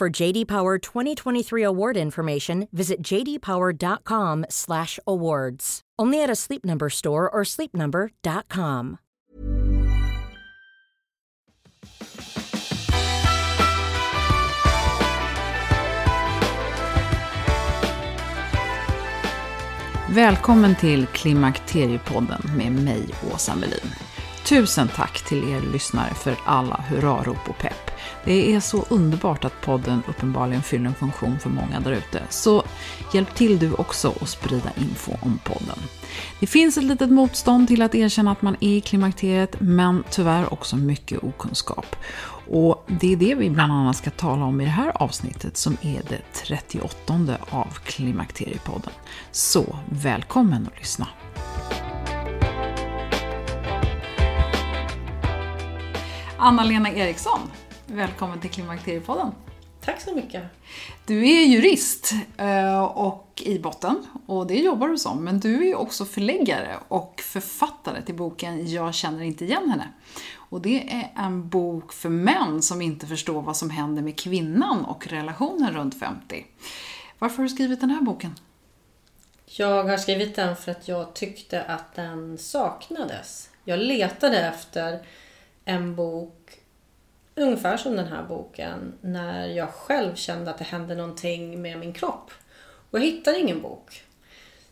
For JD Power 2023 award information, visit jdpower.com/awards. Only at a Sleep Number store or sleepnumber.com. Välkommen till Klimakteriepodden med mig, Åsa Melin. Tusen tack till er lyssnare för alla hurrarop och pepp. Det är så underbart att podden uppenbarligen fyller en funktion för många där ute. Så hjälp till du också att sprida info om podden. Det finns ett litet motstånd till att erkänna att man är i klimakteriet, men tyvärr också mycket okunskap. Och det är det vi bland annat ska tala om i det här avsnittet som är det 38 av Klimakteriepodden. Så välkommen att lyssna! Anna-Lena Eriksson, välkommen till Klimakteriepodden. Tack så mycket. Du är jurist eh, och i botten, och det jobbar du som, men du är också förläggare och författare till boken Jag känner inte igen henne. Och det är en bok för män som inte förstår vad som händer med kvinnan och relationen runt 50. Varför har du skrivit den här boken? Jag har skrivit den för att jag tyckte att den saknades. Jag letade efter en bok ungefär som den här boken när jag själv kände att det hände någonting med min kropp. Och jag hittade ingen bok.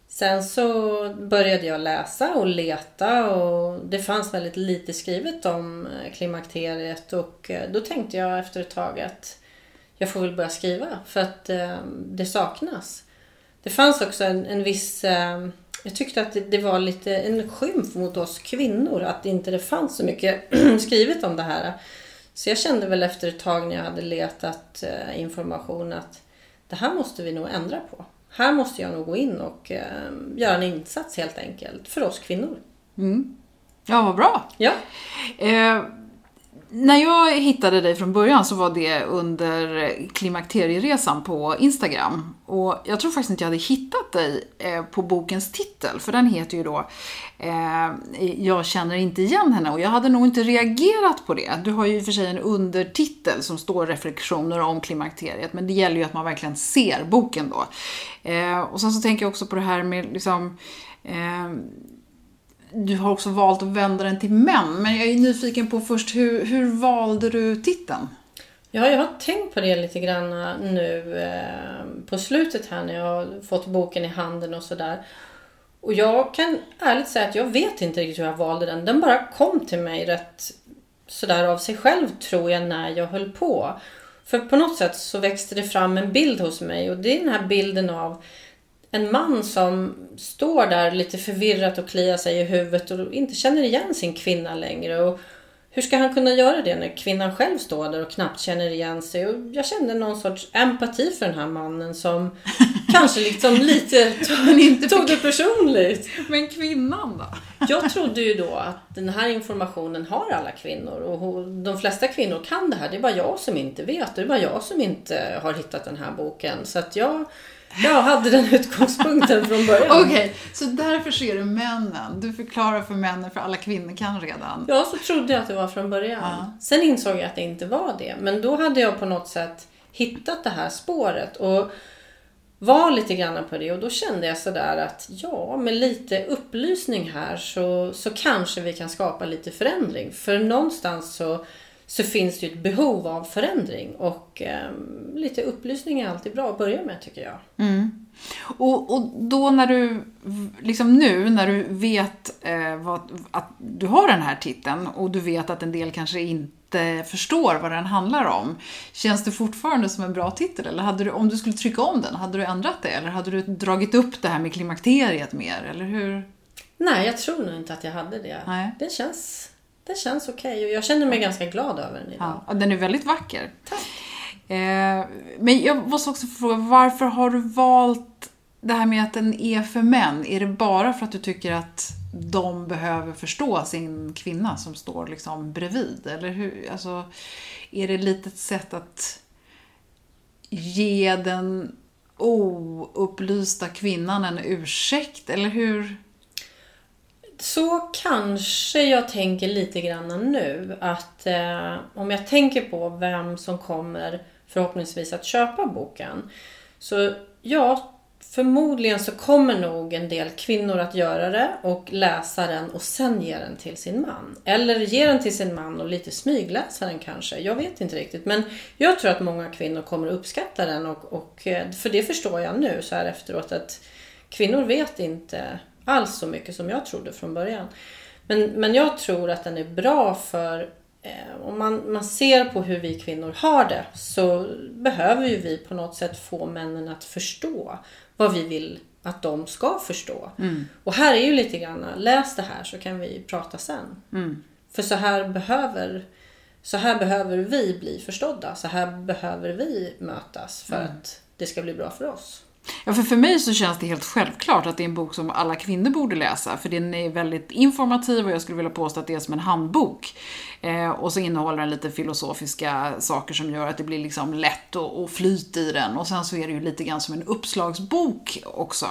Sen så började jag läsa och leta och det fanns väldigt lite skrivet om eh, klimakteriet och eh, då tänkte jag efter ett tag att jag får väl börja skriva för att eh, det saknas. Det fanns också en, en viss jag tyckte att det, det, var lite en skymf mot oss kvinnor att inte det fanns så mycket skrivet om det här. Så jag kände väl efter ett tag när jag hade letat eh, information att det här måste vi nog ändra på. Här måste jag nog gå in och eh, göra en insats helt enkelt för oss kvinnor. Mm. Ja, vad bra. Ja. Eh, när jag hittade dig från början så var det under klimakterieresan på Instagram. Och jag tror faktiskt inte jag hade hittat dig eh, på bokens titel, för den heter ju då eh, Jag känner inte igen henne. Och jag hade nog inte reagerat på det. Du har ju i och för sig en undertitel som står reflektioner om klimakteriet, men det gäller ju att man verkligen ser boken då. Eh, och sen så tänker jag också på det här med liksom eh, du har också valt att vända den till män, men jag är nyfiken på först, hur, hur valde du titeln? Ja, jag har tänkt på det lite grann eh, nu eh, på slutet här när jag har fått boken i handen och sådär. Och jag kan ärligt säga att jag vet inte riktigt hur jag valde den. Den bara kom till mig rätt sådär av sig själv tror jag när jag höll på. För på något sätt så växte det fram en bild hos mig och det är den här bilden av en man som står där lite förvirrat och kliar sig i huvudet och inte känner igen sin kvinna längre. Och hur ska han kunna göra det när kvinnan själv står där och knappt känner igen sig? Och jag kände någon sorts empati för den här mannen som kanske liksom lite tog, inte tog det personligt. Men kvinnan då? Jag trodde ju då att den här informationen har alla kvinnor och de flesta kvinnor kan det här. Det är bara jag som inte vet. Det är bara jag som inte har hittat den här boken. Så att jag, jag hade den utgångspunkten från början. Okej, okay, så därför ser du männen. Du förklarar för männen, för alla kvinnor kan redan. Ja, så trodde jag att det var från början. Ja. Sen insåg jag att det inte var det. Men då hade jag på något sätt hittat det här spåret. Och var lite grann på det och då kände jag sådär att ja, med lite upplysning här så, så kanske vi kan skapa lite förändring. För någonstans så, så finns det ju ett behov av förändring och eh, lite upplysning är alltid bra att börja med tycker jag. Mm. Och, och då när du, liksom nu när du vet eh, vad, att du har den här titeln och du vet att en del kanske inte förstår vad den handlar om. Känns det fortfarande som en bra titel? Eller hade du, om du skulle trycka om den, hade du ändrat det? Eller hade du dragit upp det här med klimakteriet mer? Eller hur? Nej, jag tror nog inte att jag hade det. Nej. Det känns, det känns okej okay. och jag känner mig ganska glad över den idag. Ja, den är väldigt vacker. Tack. Eh, men jag måste också fråga, varför har du valt det här med att den är för män? Är det bara för att du tycker att de behöver förstå sin kvinna som står liksom bredvid? Eller hur? Alltså, är det lite ett sätt att ge den oupplysta kvinnan en ursäkt? Eller hur? Så kanske jag tänker lite grann nu. Att eh, om jag tänker på vem som kommer förhoppningsvis att köpa boken. Så ja, Förmodligen så kommer nog en del kvinnor att göra det och läsa den och sen ge den till sin man. Eller ge den till sin man och lite smygläsa den kanske. Jag vet inte riktigt. Men jag tror att många kvinnor kommer uppskatta den och, och eh, för det förstår jag nu så här efteråt att kvinnor vet inte alls så mycket som jag trodde från början. Men, men jag tror att den är bra för eh, om man, man ser på hur vi kvinnor har det så behöver ju vi på något sätt få männen att förstå vad vi vill att de ska förstå. Mm. Och här är ju lite grann, läs det här så kan vi prata sen. Mm. För så här behöver så här behöver vi bli förstådda. Så här behöver vi mötas för mm. att det ska bli bra för oss. Ja, för, för mig så känns det helt självklart att det är en bok som alla kvinnor borde läsa. För den är väldigt informativ och jag skulle vilja påstå att det är som en handbok. Eh, och så innehåller den lite filosofiska saker som gör att det blir liksom lätt och, och flyt i den. Och sen så är det ju lite grann som en uppslagsbok också.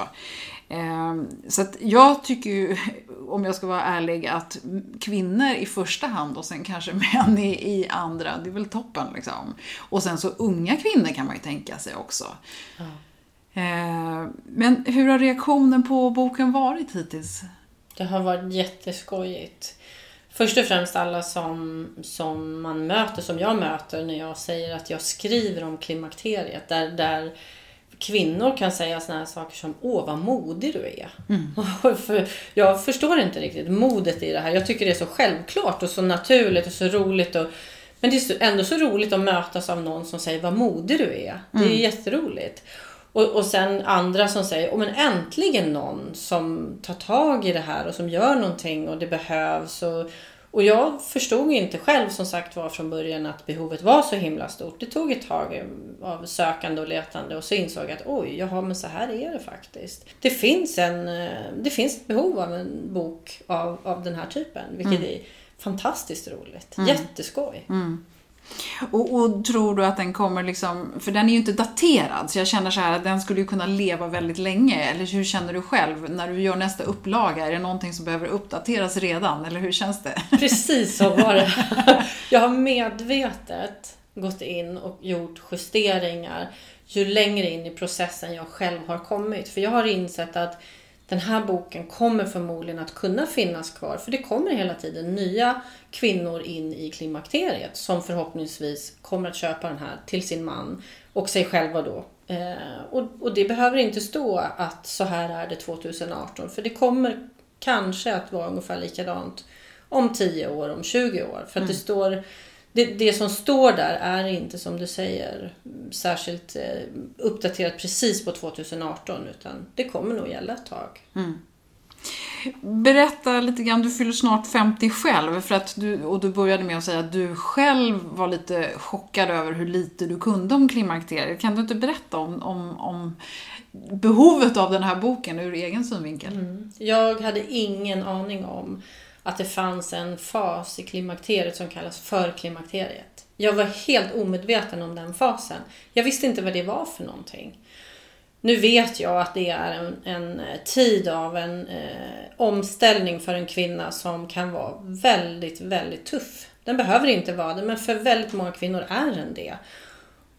Eh, så att jag tycker ju, om jag ska vara ärlig, att kvinnor i första hand och sen kanske män i, i andra, det är väl toppen liksom. Och sen så unga kvinnor kan man ju tänka sig också. Mm. Eh, men hur har reaktionen på boken varit hittills? Det har varit jätteskojigt. Först och främst alla som, som man möter, som jag möter när jag säger att jag skriver om klimakteriet. Där, där kvinnor kan säga såna här saker som Åh, vad modig du är. Mm. För jag förstår inte riktigt modet i det här. Jag tycker det är så självklart och så naturligt och så roligt. Och, men det är ändå så roligt att mötas av någon som säger vad modig du är. Det är mm. jätteroligt. Och, och sen andra som säger, oh, men äntligen någon som tar tag i det här och som gör någonting och det behövs. Och, och jag förstod inte själv som sagt var från början att behovet var så himla stort. Det tog ett tag av sökande och letande och så insåg jag att oj, jaha men så här är det faktiskt. Det finns, en, eh, det finns ett behov av en bok av, av den här typen, vilket mm. är fantastiskt roligt. Mm. Jätteskoj. Mm. Och, och, tror du att den kommer liksom, för den är ju inte daterad, så jag känner så här att den skulle ju kunna leva väldigt länge. Eller hur känner du själv när du gör nästa upplaga? Är det någonting som behöver uppdateras redan, eller hur känns det? Precis så var det. Jag har medvetet gått in och gjort justeringar ju längre in i processen jag själv har kommit. För jag har insett att den här boken kommer förmodligen att kunna finnas kvar för det kommer hela tiden nya kvinnor in i klimakteriet som förhoppningsvis kommer att köpa den här till sin man och sig själva då. Eh, och, och det behöver inte stå att så här är det 2018 för det kommer kanske att vara ungefär likadant om 10 år, om 20 år. För att mm. det står det, det som står där är inte som du säger särskilt eh, uppdaterat precis på 2018 utan det kommer nog gälla ett tag. Mm. Berätta lite grann, du fyller snart 50 själv för att du, och du började med att säga att du själv var lite chockad över hur lite du kunde om klimakteriet. Kan du inte berätta om, om, om behovet av den här boken ur egen synvinkel? Mm. Jag hade ingen aning om att det fanns en fas i klimakteriet som kallas förklimakteriet. Jag var helt omedveten om den fasen. Jag visste inte vad det var för någonting. Nu vet jag att det är en, en tid av en eh, omställning för en kvinna som kan vara väldigt, väldigt tuff. Den behöver inte vara det, men för väldigt många kvinnor är den det.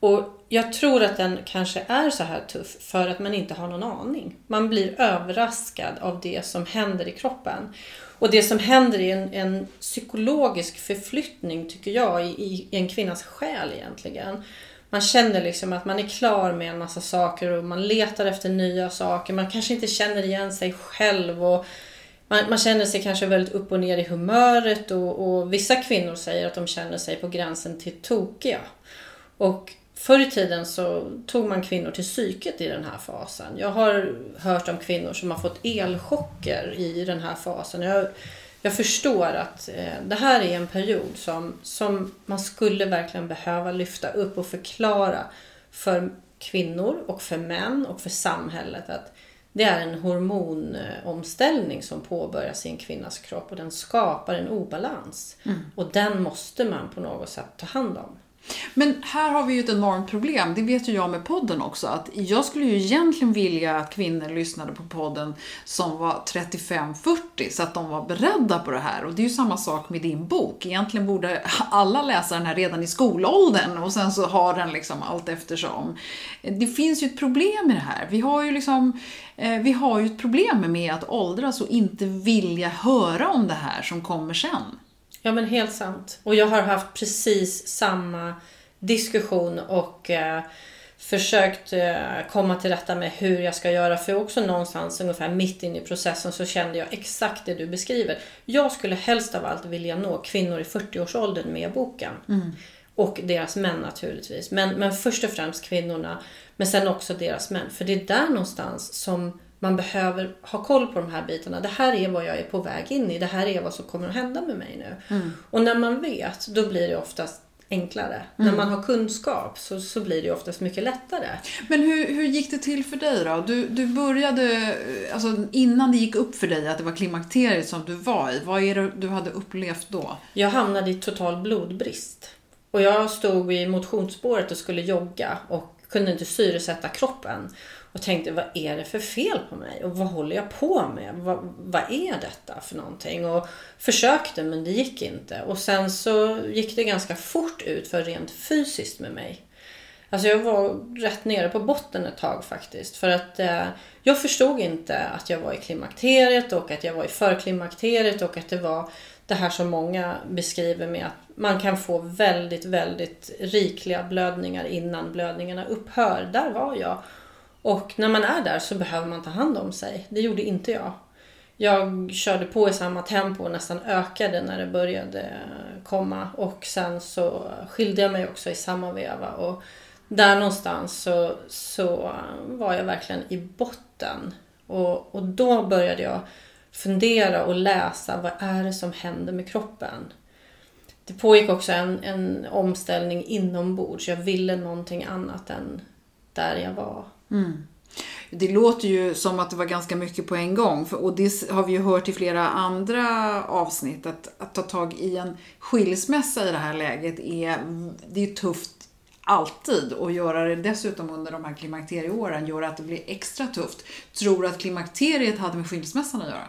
Och jag tror att den kanske är så här tuff för att man inte har någon aning. Man blir överraskad av det som händer i kroppen. Och det som händer är en, en psykologisk förflyttning, tycker jag, i, i en kvinnas själ egentligen. Man känner liksom att man är klar med en massa saker och man letar efter nya saker. Man kanske inte känner igen sig själv och man, man känner sig kanske väldigt upp och ner i humöret och, och vissa kvinnor säger att de känner sig på gränsen till tokiga. Och Förr i tiden så tog man kvinnor till psyket i den här fasen. Jag har hört om kvinnor som har fått elchocker i den här fasen. Jag, jag förstår att eh, det här är en period som, som man skulle verkligen behöva lyfta upp och förklara för kvinnor och för män och för samhället att det är en hormonomställning som påbörjas i en kvinnas kropp och den skapar en obalans. Mm. Och den måste man på något sätt ta hand om. Men här har vi ju ett enormt problem, det vet ju jag med podden också, att jag skulle ju egentligen vilja att kvinnor lyssnade på podden som var 35-40 så att de var beredda på det här. Och det är ju samma sak med din bok. Egentligen borde alla läsa den här redan i skolåldern och sen så har den liksom allt eftersom. Det finns ju ett problem med det här. Vi har ju liksom eh, vi har ju ett problem med att åldras och inte vilja höra om det här som kommer sen. Ja men helt sant. Och jag har haft precis samma diskussion och eh, försökt eh, komma till rätta med hur jag ska göra. För också någonstans ungefär mitt inne i processen så kände jag exakt det du beskriver. Jag skulle helst av allt vilja nå kvinnor i 40-årsåldern med boken. Mm. Och deras män naturligtvis. Men, men först och främst kvinnorna. Men sen också deras män. För det är där någonstans som man behöver ha koll på de här bitarna. Det här är vad jag är på väg in i. Det här är vad som kommer att hända med mig nu. Mm. Och när man vet, då blir det oftast enklare. Mm. När man har kunskap så, så blir det oftast mycket lättare. Men hur, hur gick det till för dig då? Du, du började, alltså innan det gick upp för dig att det var klimakteriet som du var i, vad är det du hade upplevt då? Jag hamnade i total blodbrist. Och jag stod i motionsspåret och skulle jogga och kunde inte syresätta kroppen. Och tänkte, vad är det för fel på mig? Och vad håller jag på med? Vad, vad är detta för någonting? Och försökte men det gick inte. Och sen så gick det ganska fort ut för rent fysiskt med mig. Alltså jag var rätt nere på botten ett tag faktiskt. För att eh, jag förstod inte att jag var i klimakteriet och att jag var i förklimakteriet och att det var det här som många beskriver med att man kan få väldigt, väldigt rikliga blödningar innan blödningarna upphör. Där var jag. Och när man är där så behöver man ta hand om sig. Det gjorde inte jag. Jag körde på i samma tempo och nästan ökade när det började komma. Och sen så skilde jag mig också i samma veva. Och där någonstans så, så var jag verkligen i botten. Och, och då började jag fundera och läsa vad är det som händer med kroppen. Det pågick också en, en omställning inombords. Jag ville någonting annat än där jag var. Mm. Det låter ju som att det var ganska mycket på en gång. Och det har vi ju hört i flera andra avsnitt. Att, att ta tag i en skilsmässa i det här läget är, det är tufft alltid. Och göra det dessutom under de här klimakterieåren gör att det blir extra tufft. Tror du att klimakteriet hade med skilsmässan att göra?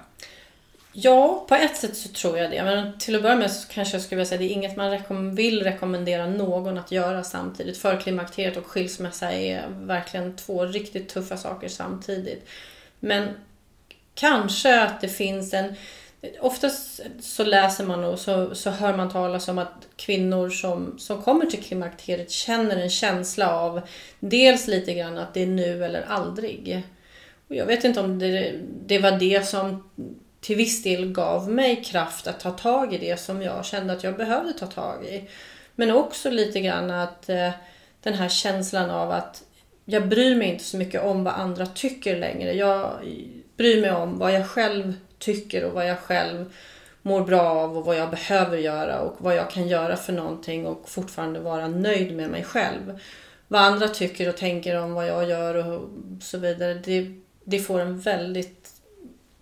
Ja, på ett sätt så tror jag det. Men till att börja med så kanske jag skulle vilja säga att det är inget man rekom vill rekommendera någon att göra samtidigt. För klimakteriet och skilsmässa är verkligen två riktigt tuffa saker samtidigt. Men kanske att det finns en... Oftast så läser man och så, så hör man talas om att kvinnor som, som kommer till klimakteriet känner en känsla av dels lite grann att det är nu eller aldrig. Och jag vet inte om det, det var det som till viss del gav mig kraft att ta tag i det som jag kände att jag behövde ta tag i. Men också lite grann att eh, den här känslan av att jag bryr mig inte så mycket om vad andra tycker längre. Jag bryr mig om vad jag själv tycker och vad jag själv mår bra av och vad jag behöver göra och vad jag kan göra för någonting och fortfarande vara nöjd med mig själv. Vad andra tycker och tänker om vad jag gör och så vidare, det, det får en väldigt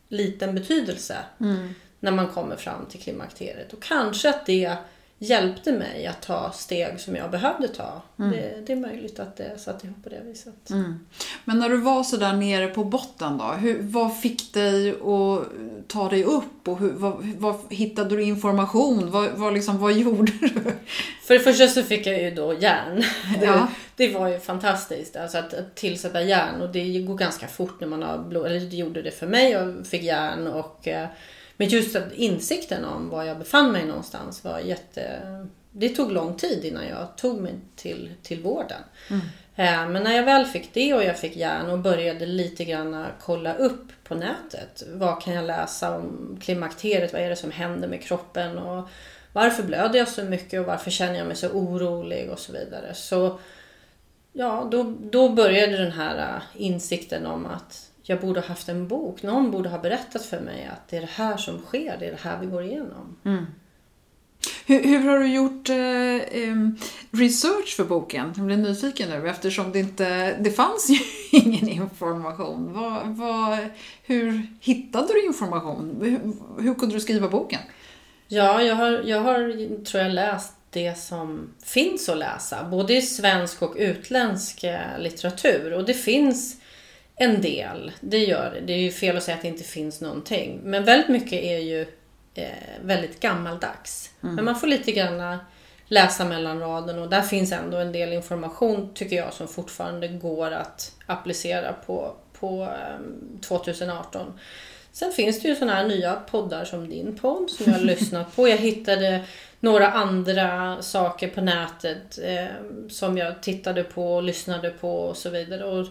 liten betydelse mm. när man kommer fram till klimakteriet. Och kanske att det hjälpte mig att ta steg som jag behövde ta. Mm. Det, det, är möjligt att det satt ihop på det viset. Mm. Men när du var så där nere på botten då, hur, vad fick dig att ta dig upp och hur, vad, vad, hittade du information? Vad, vad, liksom, vad gjorde du? För det första så fick jag ju då järn. Det, ja. det var ju fantastiskt alltså att, att tillsätta järn och det går ganska fort när man har blod, eller det gjorde det för mig. Jag fick järn och eh, men just att insikten om var jag befann mig någonstans var jätte... Det tog lång tid innan jag tog mig till, till vården. Mm. Eh, men när jag väl fick det och jag fick järn och började lite grann kolla upp på nätet. Vad kan jag läsa om klimakteriet? Vad är det som händer med kroppen? Och varför blöder jag så mycket och varför känner jag mig så orolig och så vidare. Så ja, då, då började den här eh, insikten om att jag borde ha haft en bok. Någon borde ha berättat för mig att det är det här som sker, det är det här vi går igenom. Mm. Hur, hur, har du gjort eh, research för boken? Jag blir nyfiken nu eftersom det inte det fanns ju ingen information. Vad, vad, hur hittade du information? Hur, hur, kunde du skriva boken? Ja, jag har, jag har tror jag läst det som finns att läsa. Både i svensk och utländsk eh, litteratur. Och det finns en del, det gör det. Det är ju fel att säga att det inte finns någonting. Men väldigt mycket är ju eh, väldigt gammaldags. Mm. Men man får lite grann läsa mellan raderna och där finns ändå en del information tycker jag som fortfarande går att applicera på, på eh, 2018. Sen finns det ju sådana här nya poddar som din podd som jag har lyssnat på. Jag hittade några andra saker på nätet eh, som jag tittade på och lyssnade på och så vidare. Och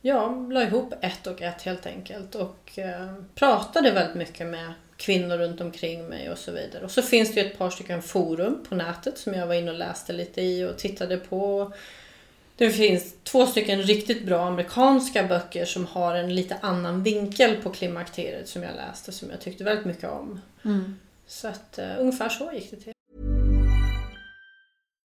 ja, la ihop ett och ett helt enkelt och eh, pratade väldigt mycket med kvinnor runt omkring mig och så vidare. Och så finns det ju ett par stycken forum på nätet som jag var inne och läste lite i och tittade på. Det finns två stycken riktigt bra amerikanska böcker som har en lite annan vinkel på klimakteriet som jag läste som jag tyckte väldigt mycket om. Mm. Så att uh, ungefär så gick det till.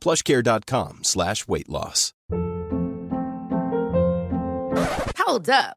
plushcare.com slash weight loss. Hold up.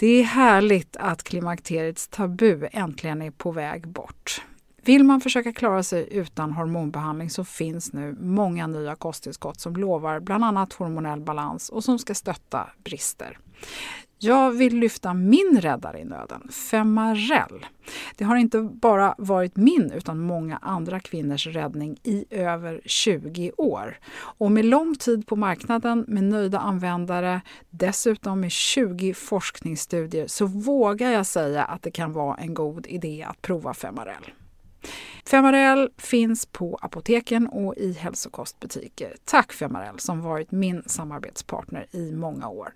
Det är härligt att klimakteriets tabu äntligen är på väg bort. Vill man försöka klara sig utan hormonbehandling så finns nu många nya kosttillskott som lovar bland annat hormonell balans och som ska stötta brister. Jag vill lyfta min räddare i nöden, Femarel. Det har inte bara varit min utan många andra kvinnors räddning i över 20 år. Och med lång tid på marknaden, med nöjda användare, dessutom med 20 forskningsstudier så vågar jag säga att det kan vara en god idé att prova Femarel. Femarel finns på apoteken och i hälsokostbutiker. Tack Femarel som varit min samarbetspartner i många år.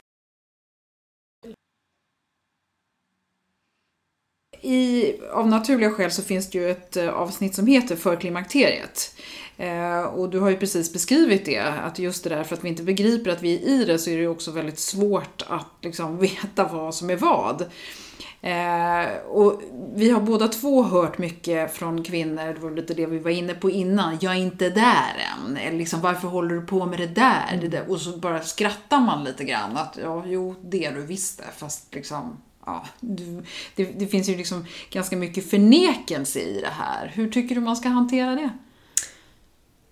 I, av naturliga skäl så finns det ju ett eh, avsnitt som heter Förklimakteriet. Eh, och du har ju precis beskrivit det, att just det där för att vi inte begriper att vi är i det så är det ju också väldigt svårt att liksom veta vad som är vad. Eh, och vi har båda två hört mycket från kvinnor, det var lite det vi var inne på innan, jag är inte där än. Eller liksom, varför håller du på med det där? Mm. det där? Och så bara skrattar man lite grann, att ja, jo, det är du visst det, fast liksom Ja, det, det finns ju liksom ganska mycket förnekelse i det här. Hur tycker du man ska hantera det?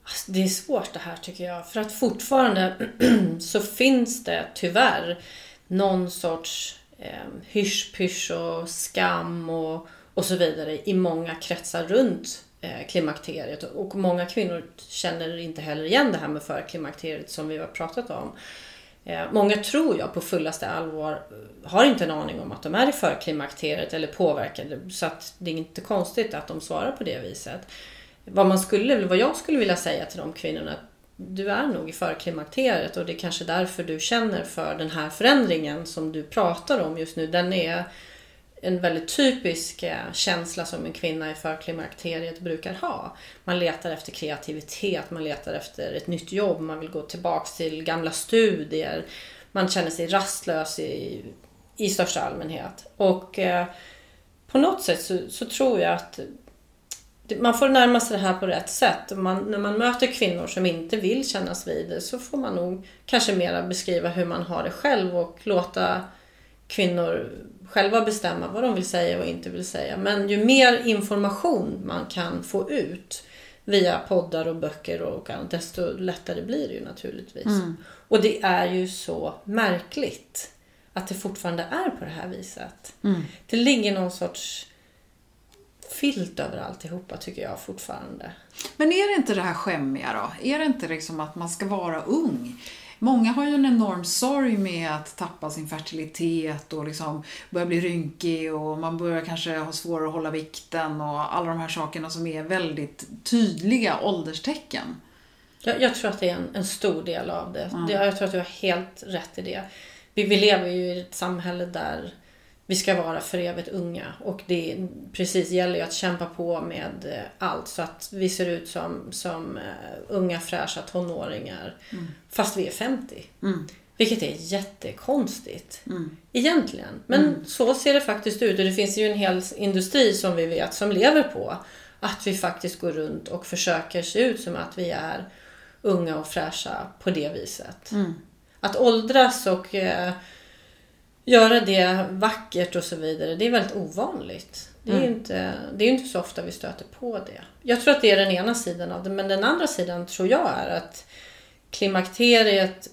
Alltså, det är svårt det här tycker jag. För att fortfarande så finns det tyvärr någon sorts eh, hysch och skam och, och så vidare i många kretsar runt eh, klimakteriet. Och många kvinnor känner inte heller igen det här med förklimakteriet som vi har pratat om. Eh, många tror jag på fullaste allvar eh, har inte en aning om att de är i förklimakteriet eller påverkade så att det är inte konstigt att de svarar på det viset. Vad, man skulle, vad jag skulle vilja säga till de kvinnorna du är nog i förklimakteriet och det är kanske därför du känner för den här förändringen som du pratar om just nu. Den är en väldigt typisk eh, känsla som en kvinna i förklimakteriet brukar ha. Man letar efter kreativitet, man letar efter ett nytt jobb, man vill gå tillbaks till gamla studier. Man känner sig rastlös i, i största allmänhet. Och eh, på något sätt så, så tror jag att man får närma sig det här på rätt sätt. Man, när man möter kvinnor som inte vill kännas vid det så får man nog kanske mera beskriva hur man har det själv och låta kvinnor själva bestämma vad de vill säga och inte vill säga. Men ju mer information man kan få ut via poddar och böcker och annat, desto lättare blir det ju naturligtvis. Mm. Och det är ju så märkligt att det fortfarande är på det här viset. Mm. Det ligger någon sorts filt över alltihopa tycker jag fortfarande. Men är det inte det här skämmiga då? Är det inte liksom att man ska vara ung? Många har ju en enorm sorg med att tappa sin fertilitet och liksom börja bli rynkig och man börjar kanske ha svårare att hålla vikten och alla de här sakerna som är väldigt tydliga ålderstecken. Jag, jag tror att det är en, en stor del av det. Mm. Jag tror att du har helt rätt i det. Vi, vi lever ju i ett samhälle där vi ska vara för evigt unga. Och det precis gäller ju att kämpa på med eh, allt så att vi ser ut som, som uh, unga fräscha tonåringar. Mm. Fast vi är 50. Mm. Vilket är jättekonstigt. Mm. Egentligen. Men mm. så ser det faktiskt ut. Och det finns ju en hel industri som vi vet som lever på att vi faktiskt går runt och försöker se ut som att vi är unga och fräscha på det viset. Mm. Att åldras och uh, göra det vackert och så vidare, det är väldigt ovanligt. Det är, mm. inte, det är inte så ofta vi stöter på det. Jag tror att det är den ena sidan av det, men den andra sidan tror jag är att klimakteriet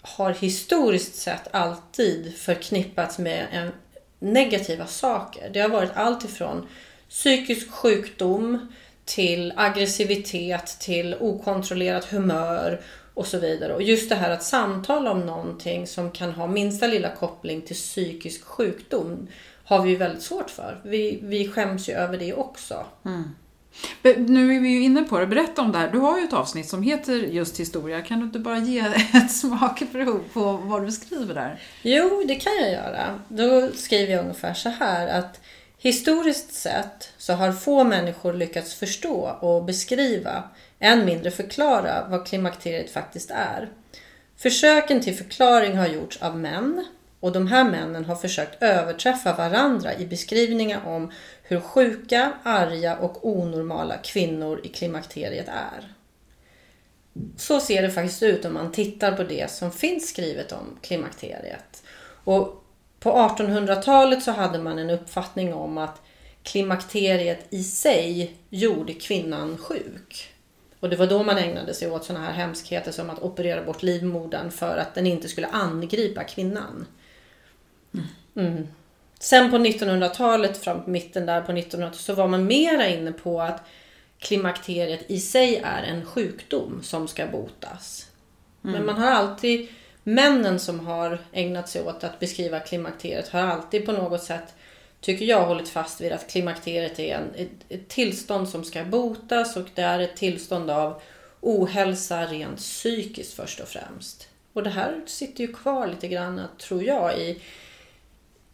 har historiskt sett alltid förknippats med en negativa saker. Det har varit allt ifrån psykisk sjukdom till aggressivitet till okontrollerat humör och så vidare. Och just det här att samtala om någonting som kan ha minsta lilla koppling till psykisk sjukdom har vi ju väldigt svårt för. Vi, vi skäms ju över det också. Mm. Nu är vi ju inne på det, berätta om det här. Du har ju ett avsnitt som heter just historia. Kan du inte bara ge ett smakprov på vad du skriver där? Jo, det kan jag göra. Då skriver jag ungefär så här att historiskt sett så har få människor lyckats förstå och beskriva än mindre förklara vad klimakteriet faktiskt är. Försöken till förklaring har gjorts av män och de här männen har försökt överträffa varandra i beskrivningar om hur sjuka, arga och onormala kvinnor i klimakteriet är. Så ser det faktiskt ut om man tittar på det som finns skrivet om klimakteriet. Och på 1800-talet så hade man en uppfattning om att klimakteriet i sig gjorde kvinnan sjuk. Och det var då man ägnade sig åt sådana här hemskheter som att operera bort livmodern för att den inte skulle angripa kvinnan. Mm. Sen på 1900-talet, fram på mitten där på 1900-talet, så var man mera inne på att klimakteriet i sig är en sjukdom som ska botas. Mm. Men man har alltid, männen som har ägnat sig åt att beskriva klimakteriet har alltid på något sätt tycker jag, hållit fast vid att klimakteriet är en, ett, ett tillstånd som ska botas och det är ett tillstånd av ohälsa rent psykiskt först och främst. Och det här sitter ju kvar lite grann, tror jag, i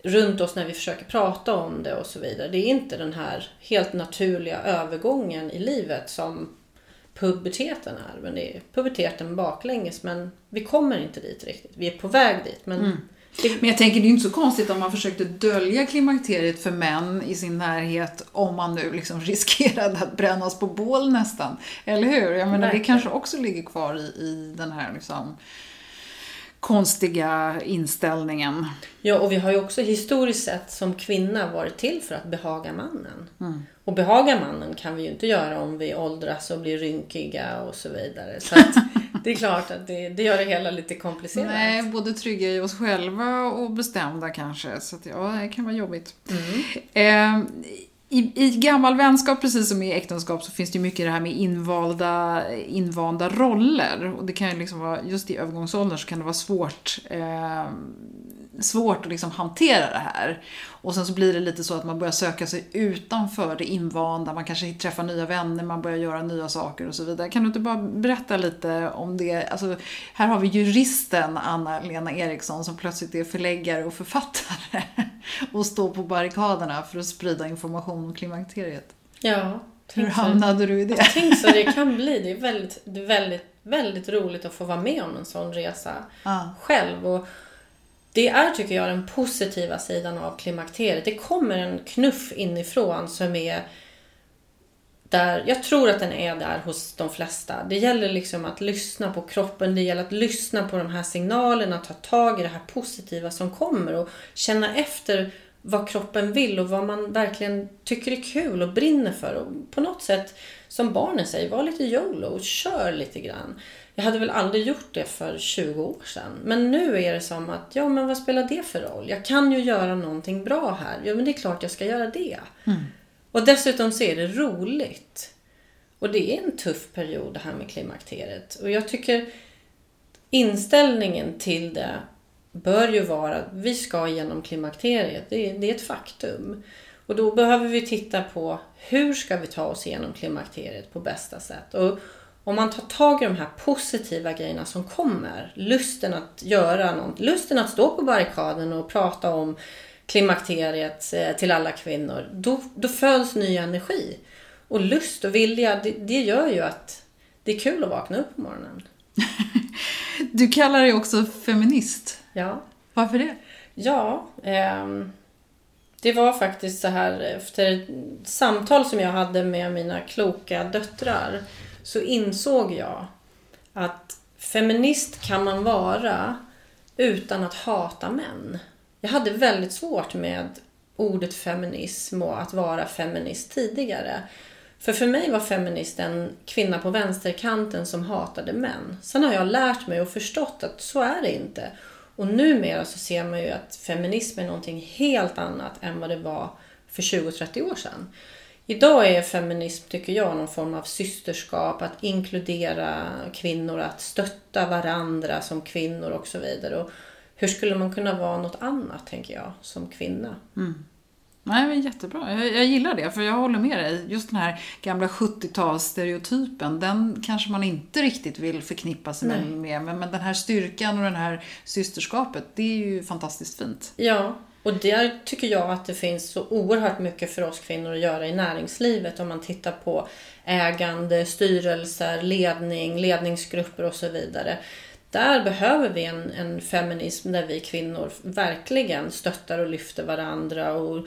runt oss när vi försöker prata om det och så vidare. Det är inte den här helt naturliga övergången i livet som puberteten är. Men det är puberteten baklänges men vi kommer inte dit riktigt. Vi är på väg dit men Mm. Men jag tänker det är ju inte så konstigt om man försökte dölja klimakteriet för män i sin närhet om man nu liksom riskerade att brännas på bål nästan. Eller hur? Jag menar det kanske också ligger kvar i, i den här liksom konstiga inställningen. Ja, och vi har ju också historiskt sett som kvinna varit till för att behaga mannen. Och behaga mannen kan vi ju inte göra om vi åldras och blir rynkiga och så vidare. Så det är klart att det, det gör det hela lite komplicerat. Nej, både trygga i oss själva och bestämda kanske. Så att, ja, det kan vara jobbigt. Eh, i, I gammal vänskap, precis som i äktenskap, så finns det ju mycket det här med invalda, invanda roller. Och det kan ju liksom vara, just i övergångsåldern så kan det vara svårt, eh, svårt att liksom hantera det här. Och sen så blir det lite så att man börjar söka sig utanför det invanda, man kanske träffar nya vänner, man börjar göra nya saker och så vidare. Kan du inte bara berätta lite om det? Alltså, här har vi juristen Anna-Lena Eriksson som plötsligt är förläggare och författare och står på barrikaderna för att sprida information om klimakteriet. Ja. Hur hamnade du i det? Tänk så det kan bli. Det är väldigt, det är väldigt, väldigt roligt att få vara med om en sån resa Ja. själv. Och det är, tycker jag, den positiva sidan av klimakteriet. Det kommer en knuff inifrån som är där, jag tror att den är där hos de flesta. Det gäller liksom att lyssna på kroppen, det gäller att lyssna på de här signalerna, ta tag i det här positiva som kommer och känna efter vad kroppen vill och vad man verkligen tycker är kul och brinner för. Och på något sätt, som barnen säger, var lite YOLO och kör lite grann. Jag hade väl aldrig gjort det för 20 år sedan. Men nu är det som att, ja men vad spelar det för roll? Jag kan ju göra någonting bra här. Ja men det är klart jag ska göra det. Och dessutom så är det roligt. Och det är en tuff period det här med klimakteriet. Och jag tycker inställningen till det bör ju vara att vi ska igenom klimakteriet. Det är, det är ett faktum. Och då behöver vi titta på hur ska vi ta oss igenom klimakteriet på bästa sätt. Och om man tar tag i de här positiva grejerna som kommer, lusten att göra något, lusten att stå på barrikaden och prata om klimakteriet eh, till alla kvinnor, då, då föds ny energi. Och lust och vilja, det, det gör ju att det är kul att vakna upp på morgonen. Du kallar dig också feminist. Ja. Varför det? Ja, ehm, det var faktiskt så här efter ett samtal som jag hade med mina kloka döttrar så insåg jag att feminist kan man vara utan att hata män. Jag hade väldigt svårt med ordet feminism och att vara feminist tidigare. För för mig var feminist en kvinna på vänsterkanten som hatade män. Sen har jag lärt mig och förstått att så är det inte. Och numera så ser man ju att feminism är någonting helt annat än vad det var för 20-30 år sedan. Idag är feminism, tycker jag, någon form av systerskap, att inkludera kvinnor, att stötta varandra som kvinnor och så vidare. Och hur skulle man kunna vara något annat, tänker jag, som kvinna? Nej, men jättebra. Jag, jag gillar det, för jag håller med dig. Just den här gamla 70-talsstereotypen, den kanske man inte riktigt vill förknippa sig Nej. med. Men, men den här styrkan och det här systerskapet, det är ju fantastiskt fint. Ja, och där tycker jag att det finns så oerhört mycket för oss kvinnor att göra i näringslivet om man tittar på ägande, styrelser, ledning, ledningsgrupper och så vidare. Där behöver vi en, en feminism där vi kvinnor verkligen stöttar och lyfter varandra och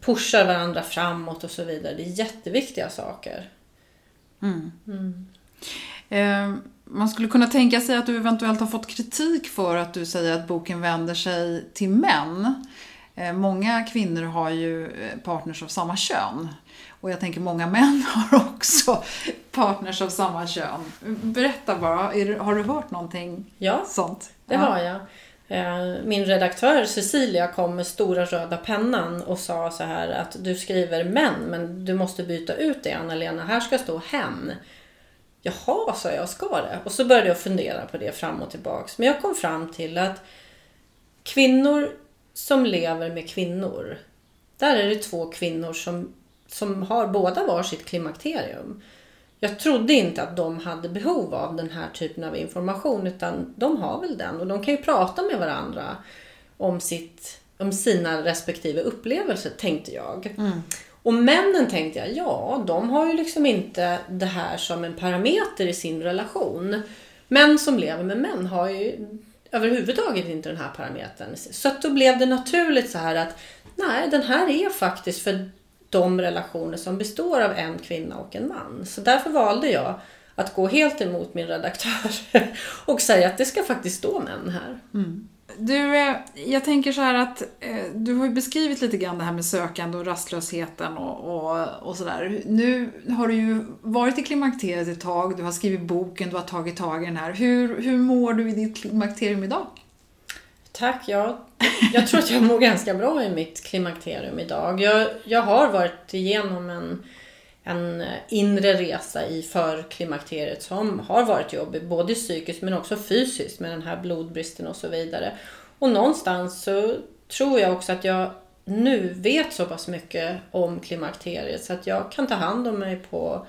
pushar varandra framåt och så vidare. Det är jätteviktiga saker. Eh, man skulle kunna tänka sig att du eventuellt har fått kritik för att du säger att boken vänder sig till män. Eh, många kvinnor har ju eh, partners av samma kön. Och jag tänker många män har också partners av samma kön. Berätta bara, har du hört någonting Ja. sånt? Det har jag. Eh, Min redaktör Cecilia kom med stora röda pennan och sa så här att du skriver män men du måste byta ut det Anna-Lena. Här ska stå hen. Jaha, sa jag, ska det? Och så började jag fundera på det fram och tillbaks. Men jag kom fram till att kvinnor som lever med kvinnor, där är det två kvinnor som, som har båda var sitt klimakterium. Jag trodde inte att de hade behov av den här typen av information utan de har väl den och de kan ju prata med varandra om sitt, om sina respektive upplevelser tänkte jag. Mm. Och männen tänkte jag, ja de har ju liksom inte det här som en parameter i sin relation. Män som lever med män har ju överhuvudtaget inte den här parametern. Så att då blev det naturligt så här att nej den här är faktiskt för de relationer som består av en kvinna och en man. Så därför valde jag att gå helt emot min redaktör och säga att det ska faktiskt stå män här. Mm. Du, eh, jag tänker så här att eh, du har ju beskrivit lite grann det här med sökande och rastlösheten och, och, och sådär. Nu har du ju varit i klimakteriet ett tag, du har skrivit boken, du har tagit tag i den här. Hur, hur mår du i ditt klimakterium idag? Tack, jag, jag tror att jag mår ganska bra i mitt klimakterium idag. Jag, jag har varit igenom en, en eh, inre resa i förklimakteriet som har varit jobbig, både psykiskt men också fysiskt med den här blodbristen och så vidare. Och någonstans så tror jag också att jag nu vet så pass mycket om klimakteriet så att jag kan ta hand om mig på,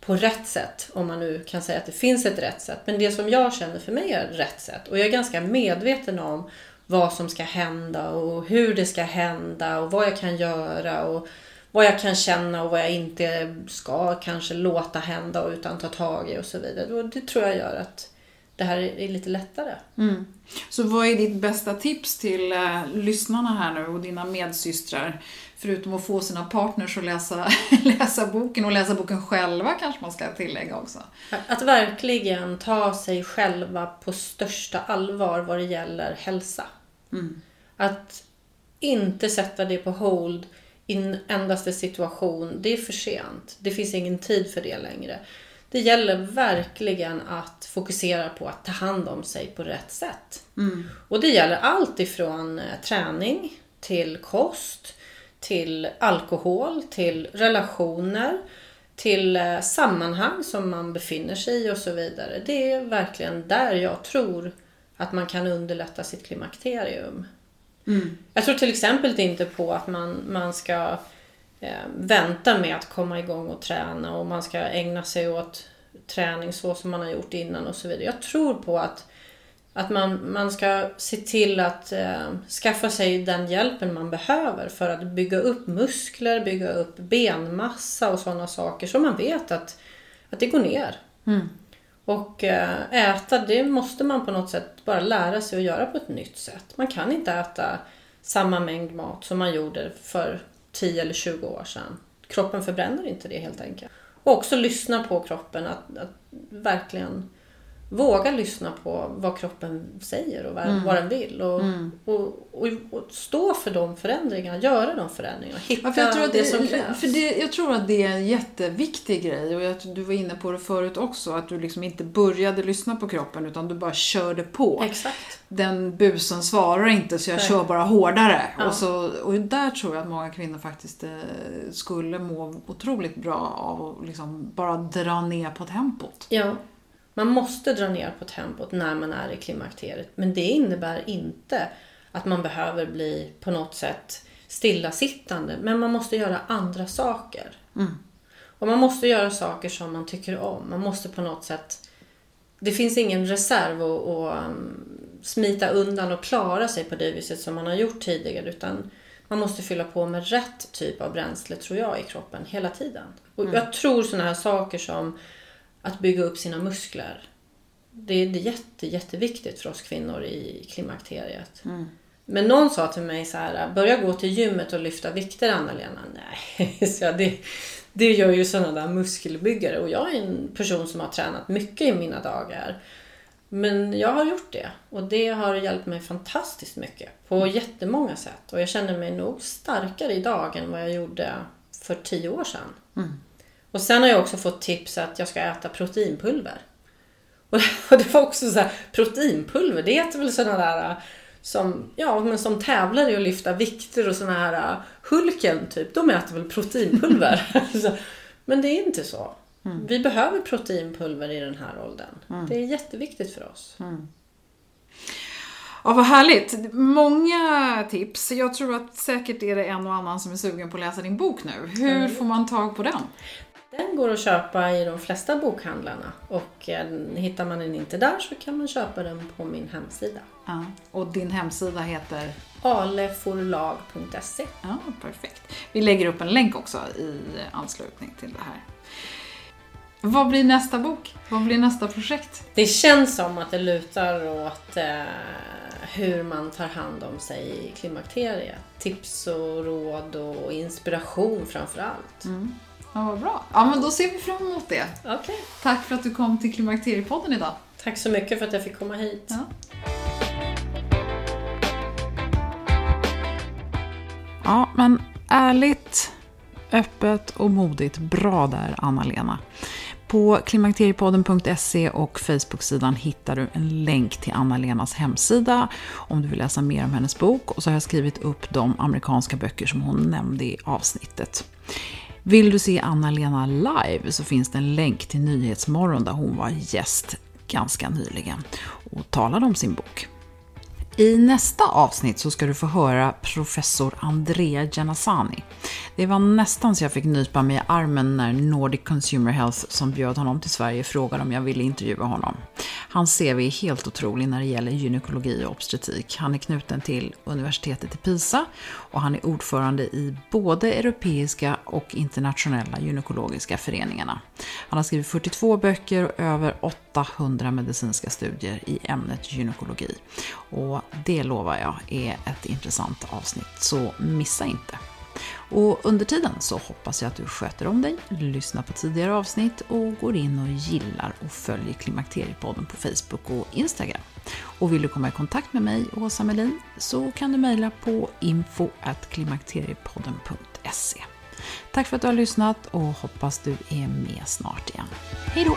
på rätt sätt. Om man nu kan säga att det finns ett rätt sätt. Men det som jag känner för mig är rätt sätt. Och jag är ganska medveten om vad som ska hända och hur det ska hända och vad jag kan göra och vad jag kan känna och vad jag inte ska kanske låta hända utan ta tag i och så vidare. Och det tror jag gör att det här är lite lättare. Så vad är ditt bästa tips till eh, lyssnarna här nu och dina medsystrar? Förutom att få sina partners att läsa, läsa boken och läsa boken själva kanske man ska tillägga också. Att verkligen ta sig själva på största allvar vad det gäller hälsa. Att inte sätta det på hold i en endaste situation. Det är för sent. Det finns ingen tid för det längre. Det gäller verkligen att fokusera på att ta hand om sig på rätt sätt. Och det gäller allt ifrån eh, träning till kost, till alkohol, till relationer, till eh, sammanhang som man befinner sig i och så vidare. Det är verkligen där jag tror att man kan underlätta sitt klimakterium. Jag tror till exempel inte på att man, man ska eh, vänta med att komma igång och träna och man ska ägna sig åt träning så som man har gjort innan och så vidare. Jag tror på att, att man, man ska se till att eh, skaffa sig den hjälpen man behöver för att bygga upp muskler, bygga upp benmassa och sådana saker så man vet att, att det går ner. Och eh, äta, det måste man på något sätt bara lära sig att göra på ett nytt sätt. Man kan inte äta samma mängd mat som man gjorde för 10 eller 20 år sedan. Kroppen förbränner inte det helt enkelt. Och också lyssna på kroppen, att, att verkligen våga lyssna på vad kroppen säger och vad, vad den vill. Och, och, och, och stå för de förändringarna, göra de förändringarna, hitta Ja, för jag, tror att det, det, som krävs. för det, jag tror att det är en jätteviktig grej och jag, du var inne på det förut också, att du liksom inte började lyssna på kroppen utan du bara körde på. Exakt. Den busen svarar inte så jag Nej. kör bara hårdare. Ja. Och, så, och där tror jag att många kvinnor faktiskt eh, skulle må otroligt bra av att liksom bara dra ner på tempot. Ja, man måste dra ner på tempot när man är i klimakteriet. Men det innebär inte att man behöver bli på något sätt stillasittande. Men man måste göra andra saker. Och man måste göra saker som man tycker om. Man måste på något sätt... Det finns ingen reserv att, att um, smita undan och klara sig på det viset som man har gjort tidigare. Utan man måste fylla på med rätt typ av bränsle, tror jag, i kroppen hela tiden. Och jag tror sådana här saker som att bygga upp sina muskler. Det är, jätte, jätteviktigt för oss kvinnor i klimakteriet. Men någon sa till mig så här, börja gå till gymmet och lyfta vikter Anna-Lena. Nej, så det, det gör ju sådana där muskelbyggare och jag är en person som har tränat mycket i mina dagar. Men jag har gjort det och det har hjälpt mig fantastiskt mycket på jättemånga sätt. Och jag känner mig nog starkare idag än vad jag gjorde för tio år sedan. Och sen har jag också fått tips att jag ska äta proteinpulver. Och det var också så här, proteinpulver, det heter väl sådana där äh, som, ja, men som tävlar i att lyfta vikter och sådana här äh, Hulken typ, de äter väl proteinpulver. Men det är inte så. Vi behöver proteinpulver i den här åldern. Det är jätteviktigt för oss. Ja, vad härligt. Många tips. Jag tror att säkert är det en och annan som är sugen på att läsa din bok nu. Hur får man tag på den? Den går att köpa i de flesta bokhandlarna och eh, hittar man den inte där så kan man köpa den på min hemsida. Ja. Och din hemsida heter? aleforlag.se Ja, perfekt. Vi lägger upp en länk också i anslutning till det här. Vad blir nästa bok? Vad blir nästa projekt? Det känns som att det lutar åt eh, hur man tar hand om sig i klimakteriet. Tips och råd och inspiration framför allt. Mm. Ja, vad bra. Ja, men då ser vi fram emot det. Okej. Tack för att du kom till Klimakteriepodden idag. Tack så mycket för att jag fick komma hit. Ja. Ja, men ärligt, öppet och modigt. Bra där, Anna-Lena. På klimakteriepodden.se och Facebook-sidan hittar du en länk till Anna-Lenas hemsida om du vill läsa mer om hennes bok. Och så har jag skrivit upp de amerikanska böcker som hon nämnde i avsnittet. Vill du se Anna-Lena live så finns det en länk till Nyhetsmorgon där hon var gäst ganska nyligen och talade om sin bok. I nästa avsnitt så ska du få höra professor Andrea Janasani. Det var nästan så jag fick nypa mig i armen när Nordic Consumer Health som bjöd honom till Sverige frågade om jag ville intervjua honom. Hans CV är helt otrolig när det gäller gynekologi och obstetrik. Han är knuten till universitetet i Pisa och han är ordförande i både europeiska och internationella gynekologiska föreningarna. Han har skrivit 42 böcker och över 800 medicinska studier i ämnet gynekologi. Och det lovar jag är ett intressant avsnitt, så missa inte. Och under tiden så hoppas jag att du sköter om dig, lyssnar på tidigare avsnitt och går in och gillar och följer Klimakteriepodden på Facebook och Instagram. Och vill du komma i kontakt med mig, Åsa Melin, så kan du mejla på info.klimakteriepodden.se. Tack för att du har lyssnat och hoppas du är med snart igen. Hej då!